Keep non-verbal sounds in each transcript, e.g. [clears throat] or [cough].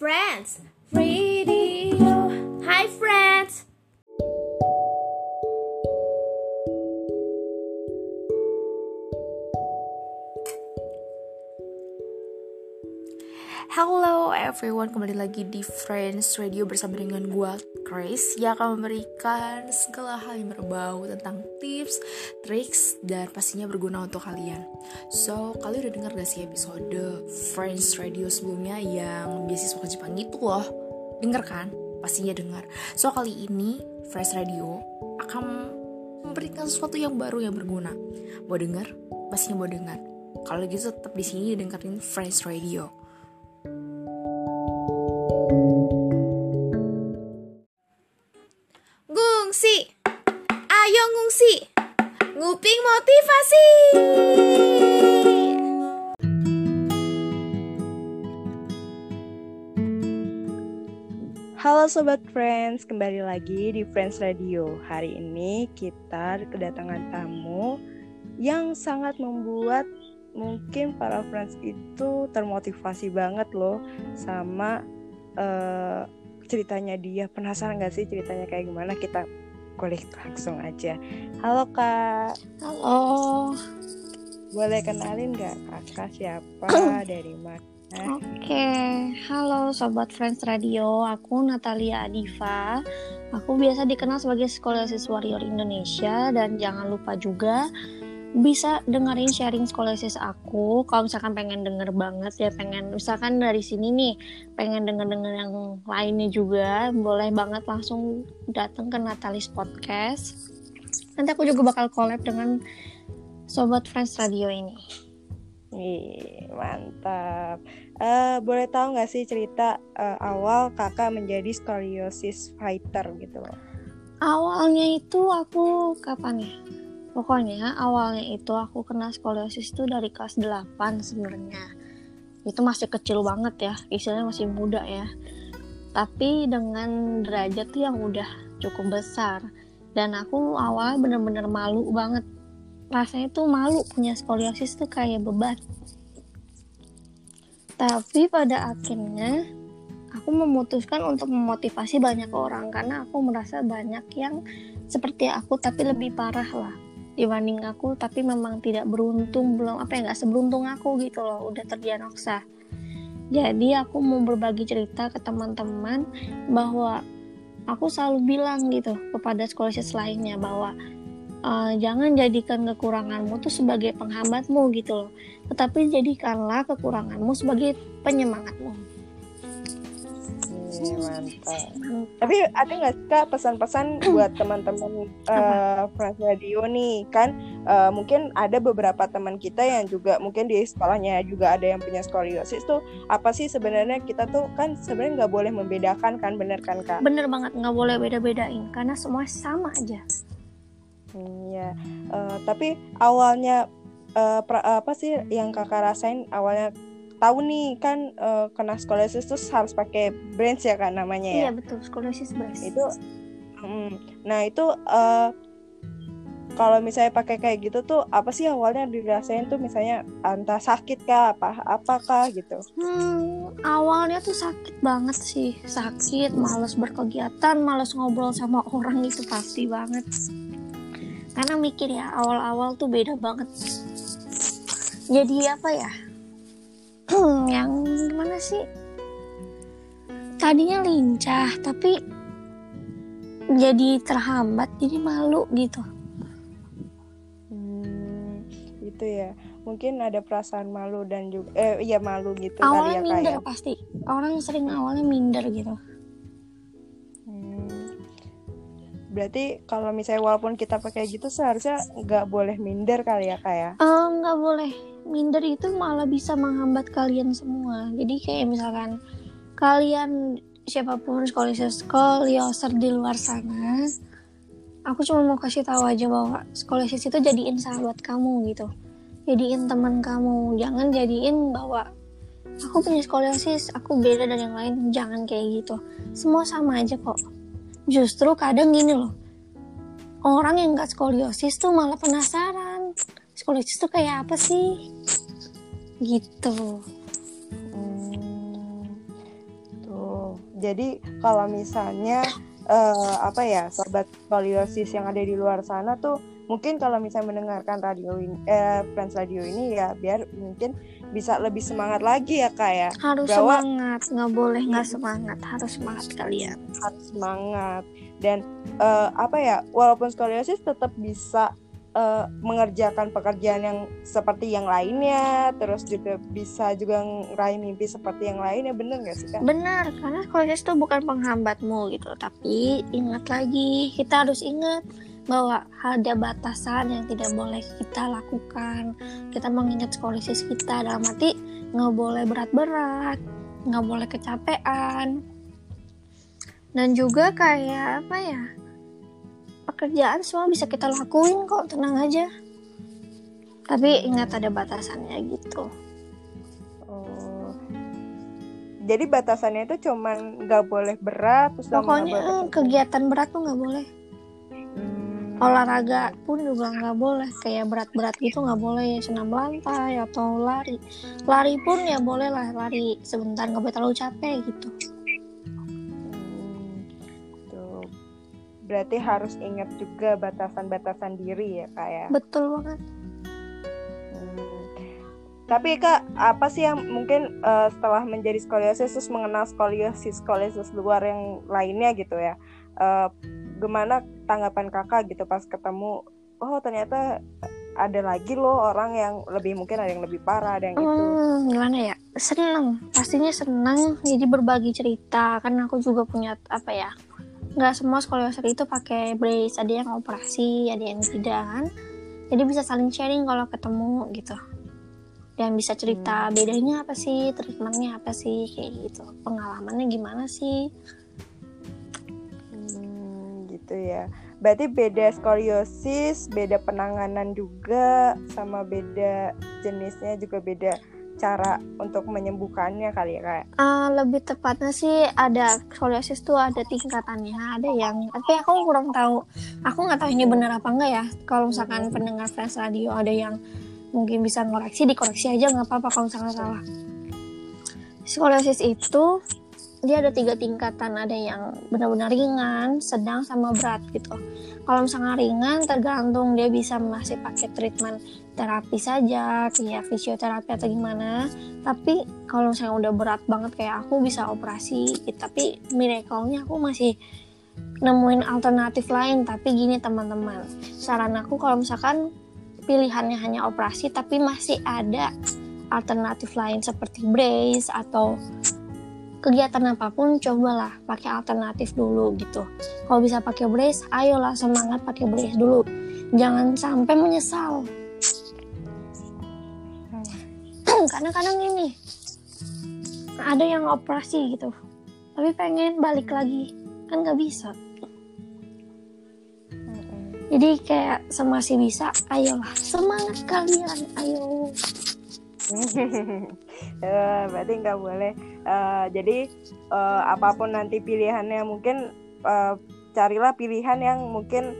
Friends Radio. Hi friends. Everyone, kembali lagi di Friends Radio bersama dengan gue Grace yang akan memberikan segala hal yang berbau tentang tips, triks, dan pastinya berguna untuk kalian. So, kalian udah dengar gak sih episode Friends Radio sebelumnya yang beasiswa ke Jepang itu loh? Dengar kan? Pastinya dengar. So, kali ini Friends Radio akan memberikan sesuatu yang baru yang berguna. Mau dengar? Pastinya mau dengar. Kalau gitu tetap di sini dengerin Friends Radio. Motivasi. Halo Sobat Friends, kembali lagi di Friends Radio. Hari ini kita kedatangan tamu yang sangat membuat mungkin para friends itu termotivasi banget loh sama uh, ceritanya dia. Penasaran gak sih ceritanya kayak gimana? Kita kulik langsung aja. Halo Kak. Halo. Boleh kenalin gak kakak siapa [clears throat] dari mana? Oke, halo Sobat Friends Radio, aku Natalia Adiva. Aku biasa dikenal sebagai Scholarship Warrior Indonesia dan jangan lupa juga bisa dengerin sharing scholarship aku kalau misalkan pengen denger banget ya pengen misalkan dari sini nih pengen denger-denger yang lainnya juga boleh banget langsung datang ke Natalis Podcast nanti aku juga bakal collab dengan Sobat Friends Radio ini Wih, mantap. Uh, boleh tahu nggak sih cerita uh, awal kakak menjadi scoliosis fighter gitu loh? Awalnya itu aku kapan ya? Pokoknya awalnya itu aku kena skoliosis itu dari kelas 8 sebenarnya. Itu masih kecil banget ya, istilahnya masih muda ya. Tapi dengan derajat yang udah cukup besar. Dan aku awal bener-bener malu banget rasanya tuh malu punya skoliosis tuh kayak beban. Tapi pada akhirnya aku memutuskan untuk memotivasi banyak orang karena aku merasa banyak yang seperti aku tapi lebih parah lah dibanding aku tapi memang tidak beruntung belum apa ya nggak seberuntung aku gitu loh udah terdiagnosa. Jadi aku mau berbagi cerita ke teman-teman bahwa aku selalu bilang gitu kepada skoliosis lainnya bahwa uh, jangan jadikan kekuranganmu tuh sebagai penghambatmu gitu loh. Tetapi jadikanlah kekuranganmu sebagai penyemangatmu Hmm, mantap. Tapi ada nggak kak pesan-pesan buat teman-teman uh, Friends Radio nih kan uh, mungkin ada beberapa teman kita yang juga mungkin di sekolahnya juga ada yang punya skoliosis tuh apa sih sebenarnya kita tuh kan sebenarnya nggak boleh membedakan kan bener kan kak? Bener banget nggak boleh beda-bedain karena semua sama aja. Iya, uh, tapi awalnya uh, pra, apa sih yang kakak rasain awalnya tahu nih kan uh, kena skoliosis tuh harus pakai brace ya kan namanya ya? Iya betul, skoliosis brace. Itu, mm, nah itu uh, kalau misalnya pakai kayak gitu tuh apa sih awalnya dirasain tuh misalnya entah sakit kah apa apakah gitu? Hmm, awalnya tuh sakit banget sih, sakit, males berkegiatan, males ngobrol sama [laughs] orang itu pasti banget. Karena mikir ya awal-awal tuh beda banget. Jadi apa ya? Yang gimana sih? Tadinya lincah tapi jadi terhambat jadi malu gitu. Hmm, gitu ya. Mungkin ada perasaan malu dan juga eh ya malu gitu awalnya kali ya, minder kayak. pasti. Orang sering awalnya minder gitu. Hmm, berarti kalau misalnya walaupun kita pakai gitu seharusnya nggak boleh minder kali ya kayak uh, nggak boleh minder itu malah bisa menghambat kalian semua. Jadi kayak misalkan kalian siapa pun skoliosis skolioser di luar sana aku cuma mau kasih tahu aja bahwa skoliosis itu jadiin sahabat kamu gitu. Jadiin teman kamu. Jangan jadiin bahwa aku punya skoliosis aku beda dari yang lain. Jangan kayak gitu. Semua sama aja kok. Justru kadang gini loh. Orang yang nggak skoliosis tuh malah penasaran skoliosis tuh kayak apa sih? Gitu. Hmm, tuh. Jadi kalau misalnya uh, apa ya sobat skoliosis yang ada di luar sana tuh mungkin kalau misalnya mendengarkan radio ini, eh, Friends Radio ini ya biar mungkin bisa lebih semangat lagi ya kak ya. Harus Bahwa, semangat, nggak boleh nggak semangat, harus semangat kalian. Harus semangat. Dan uh, apa ya walaupun skoliosis tetap bisa uh, mengerjakan pekerjaan yang seperti yang lainnya, terus juga bisa juga ngeraih mimpi seperti yang lainnya, bener gak sih kak? Benar, karena kualitas itu bukan penghambatmu gitu, tapi ingat lagi, kita harus ingat bahwa ada batasan yang tidak boleh kita lakukan. Kita mengingat kualitas kita dalam arti nggak boleh berat-berat, nggak boleh kecapean, dan juga kayak apa ya? Pekerjaan semua bisa kita lakuin kok tenang aja. Tapi ingat ada batasannya gitu. Oh. Jadi batasannya itu cuman nggak boleh berat terus pokoknya boleh kegiatan berat tuh nggak boleh. Hmm. olahraga pun juga nggak boleh. Kayak berat-berat gitu nggak boleh. Senam lantai atau lari. Lari pun ya boleh lah lari. Sebentar nggak boleh terlalu capek gitu berarti harus ingat juga batasan-batasan diri ya kak ya? Betul banget. Hmm. tapi kak apa sih yang mungkin uh, setelah menjadi skoliosis terus mengenal skoliosis skoliosis luar yang lainnya gitu ya? Uh, gimana tanggapan kakak gitu pas ketemu oh ternyata ada lagi loh orang yang lebih mungkin ada yang lebih parah ada yang hmm, itu gimana ya? Seneng. Pastinya seneng. Jadi berbagi cerita. Kan aku juga punya apa ya nggak semua skoliosis itu pakai brace. Ada yang operasi ada yang tidak kan? Jadi bisa saling sharing kalau ketemu gitu. Dan bisa cerita hmm. bedanya apa sih treatmentnya apa sih kayak gitu. Pengalamannya gimana sih? Hmm, gitu ya. Berarti beda skoliosis beda penanganan juga sama beda jenisnya juga beda cara untuk menyembuhkannya kali ya kak? Uh, lebih tepatnya sih ada skoliosis tuh ada tingkatannya, ada yang tapi aku kurang tahu. Aku nggak tahu ini benar apa enggak ya. Kalau misalkan pendengar fans radio ada yang mungkin bisa ngoreksi, dikoreksi aja nggak apa-apa kalau misalkan salah. Skoliosis itu dia ada tiga tingkatan ada yang benar-benar ringan sedang sama berat gitu. Kalau misalnya ringan tergantung dia bisa masih pakai treatment terapi saja kayak fisioterapi atau gimana. Tapi kalau misalnya udah berat banget kayak aku bisa operasi. Gitu. tapi miracle-nya aku masih nemuin alternatif lain. Tapi gini teman-teman saran aku kalau misalkan pilihannya hanya operasi tapi masih ada alternatif lain seperti brace atau kegiatan apa pun cobalah pakai alternatif dulu gitu. Kalau bisa pakai brace ayolah semangat pakai brace dulu. Jangan sampai menyesal. Kadang-kadang ini ada yang operasi gitu tapi pengen balik lagi. Kan nggak bisa. Jadi kayak semasih bisa ayolah. Semangat kalian ayo uh, [laughs] berarti nggak boleh. Uh, jadi uh, apa pun nanti pilihannya mungkin uh, carilah pilihan yang mungkin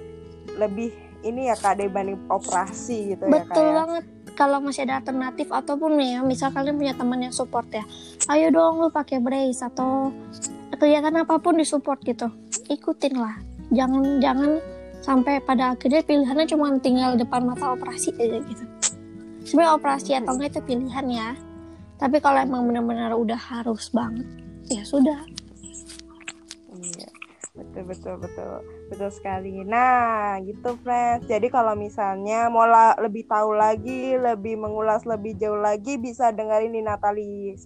lebih ini ya kak dibanding operasi gitu betul ya. betul banget. Kalau masih ada alternatif ataupun nih ya misal kalian punya teman yang support ya ayo dong lu pakai brace atau kegiatan apa pun di support gitu. Ikutin lah. Jangan jangan sampai pada akhirnya pilihannya cuma tinggal depan mata operasi aja gitu sebenarnya operasi atau enggak itu pilihan ya. Tapi kalau emang benar-benar udah harus banget ya sudah. Iya betul betul betul. Betul sekali. Nah gitu friends. Jadi kalau misalnya mau lebih tahu lagi lebih mengulas lebih jauh lagi bisa dengerin di Natalie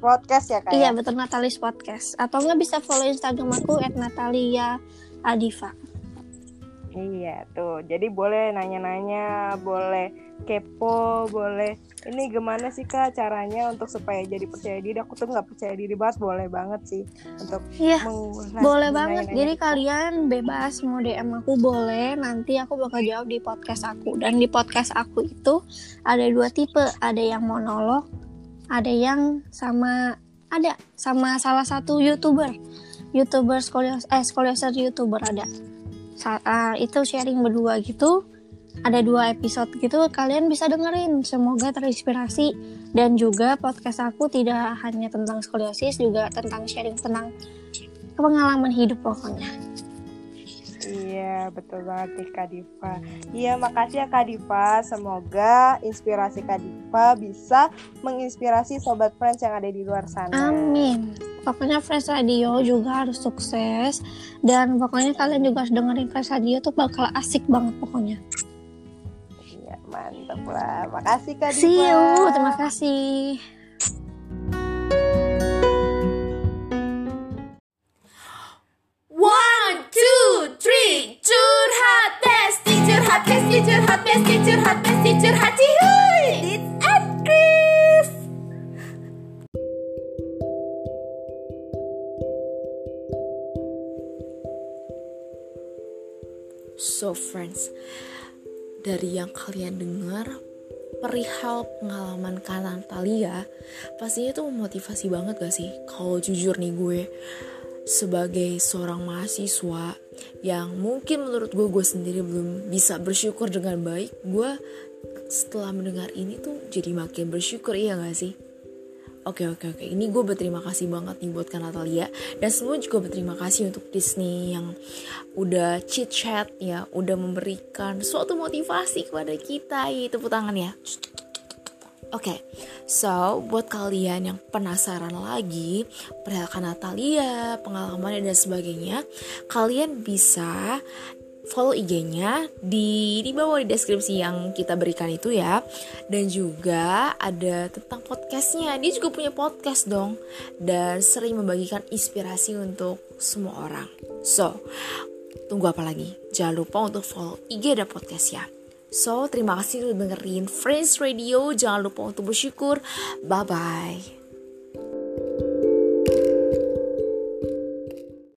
podcast ya kak iya ya? betul Natalie podcast atau nggak bisa follow Instagram aku at Natalia Adiva Iya tuh, jadi boleh nanya-nanya, boleh kepo, boleh ini gimana sih kak caranya untuk supaya jadi percaya diri? Aku tuh nggak percaya diri banget, boleh banget sih untuk Iya, boleh banget. Nanya jadi kalian bebas mau DM aku boleh. Nanti aku bakal jawab di podcast aku. Dan di podcast aku itu ada dua tipe, ada yang monolog, ada yang sama ada sama salah satu youtuber, youtuber skolios eh skolioser youtuber ada uh, itu sharing berdua gitu ada dua episode gitu kalian bisa dengerin semoga terinspirasi dan juga podcast aku tidak hanya tentang skoliosis juga tentang sharing tentang pengalaman hidup pokoknya Iya, betul banget nih Kak Diva. Iya, makasih ya Kak Diva. Semoga inspirasi Kak Diva bisa menginspirasi sobat Friends yang ada di luar sana. amin pokoknya Fresh Radio juga harus sukses dan pokoknya kalian juga harus dengerin Fresh Radio tuh bakal asik banget pokoknya Iya, mantap lah. Makasih Kak Diva. see you terima kasih dari yang kalian dengar perihal pengalaman Kak Natalia pastinya itu memotivasi banget gak sih? Kalau jujur nih gue sebagai seorang mahasiswa yang mungkin menurut gue gue sendiri belum bisa bersyukur dengan baik gue setelah mendengar ini tuh jadi makin bersyukur iya gak sih Oke oke oke. Ini gue berterima kasih banget nih buat Kak Natalia. Dan semua juga berterima kasih untuk Disney yang udah chit chat ya. Udah memberikan suatu motivasi kepada kita. Tepuk tangan ya. Oke, so buat kalian yang penasaran lagi perihal Natalia, pengalamannya dan sebagainya, kalian bisa follow IG-nya di di bawah di deskripsi yang kita berikan itu ya. Dan juga ada tentang podcastnya. Dia juga punya podcast dong dan sering membagikan inspirasi untuk semua orang. So, tunggu apa lagi? Jangan lupa untuk follow IG dan podcastnya. So, terima kasih udah dengerin Friends Radio. Jangan lupa untuk bersyukur. Bye-bye.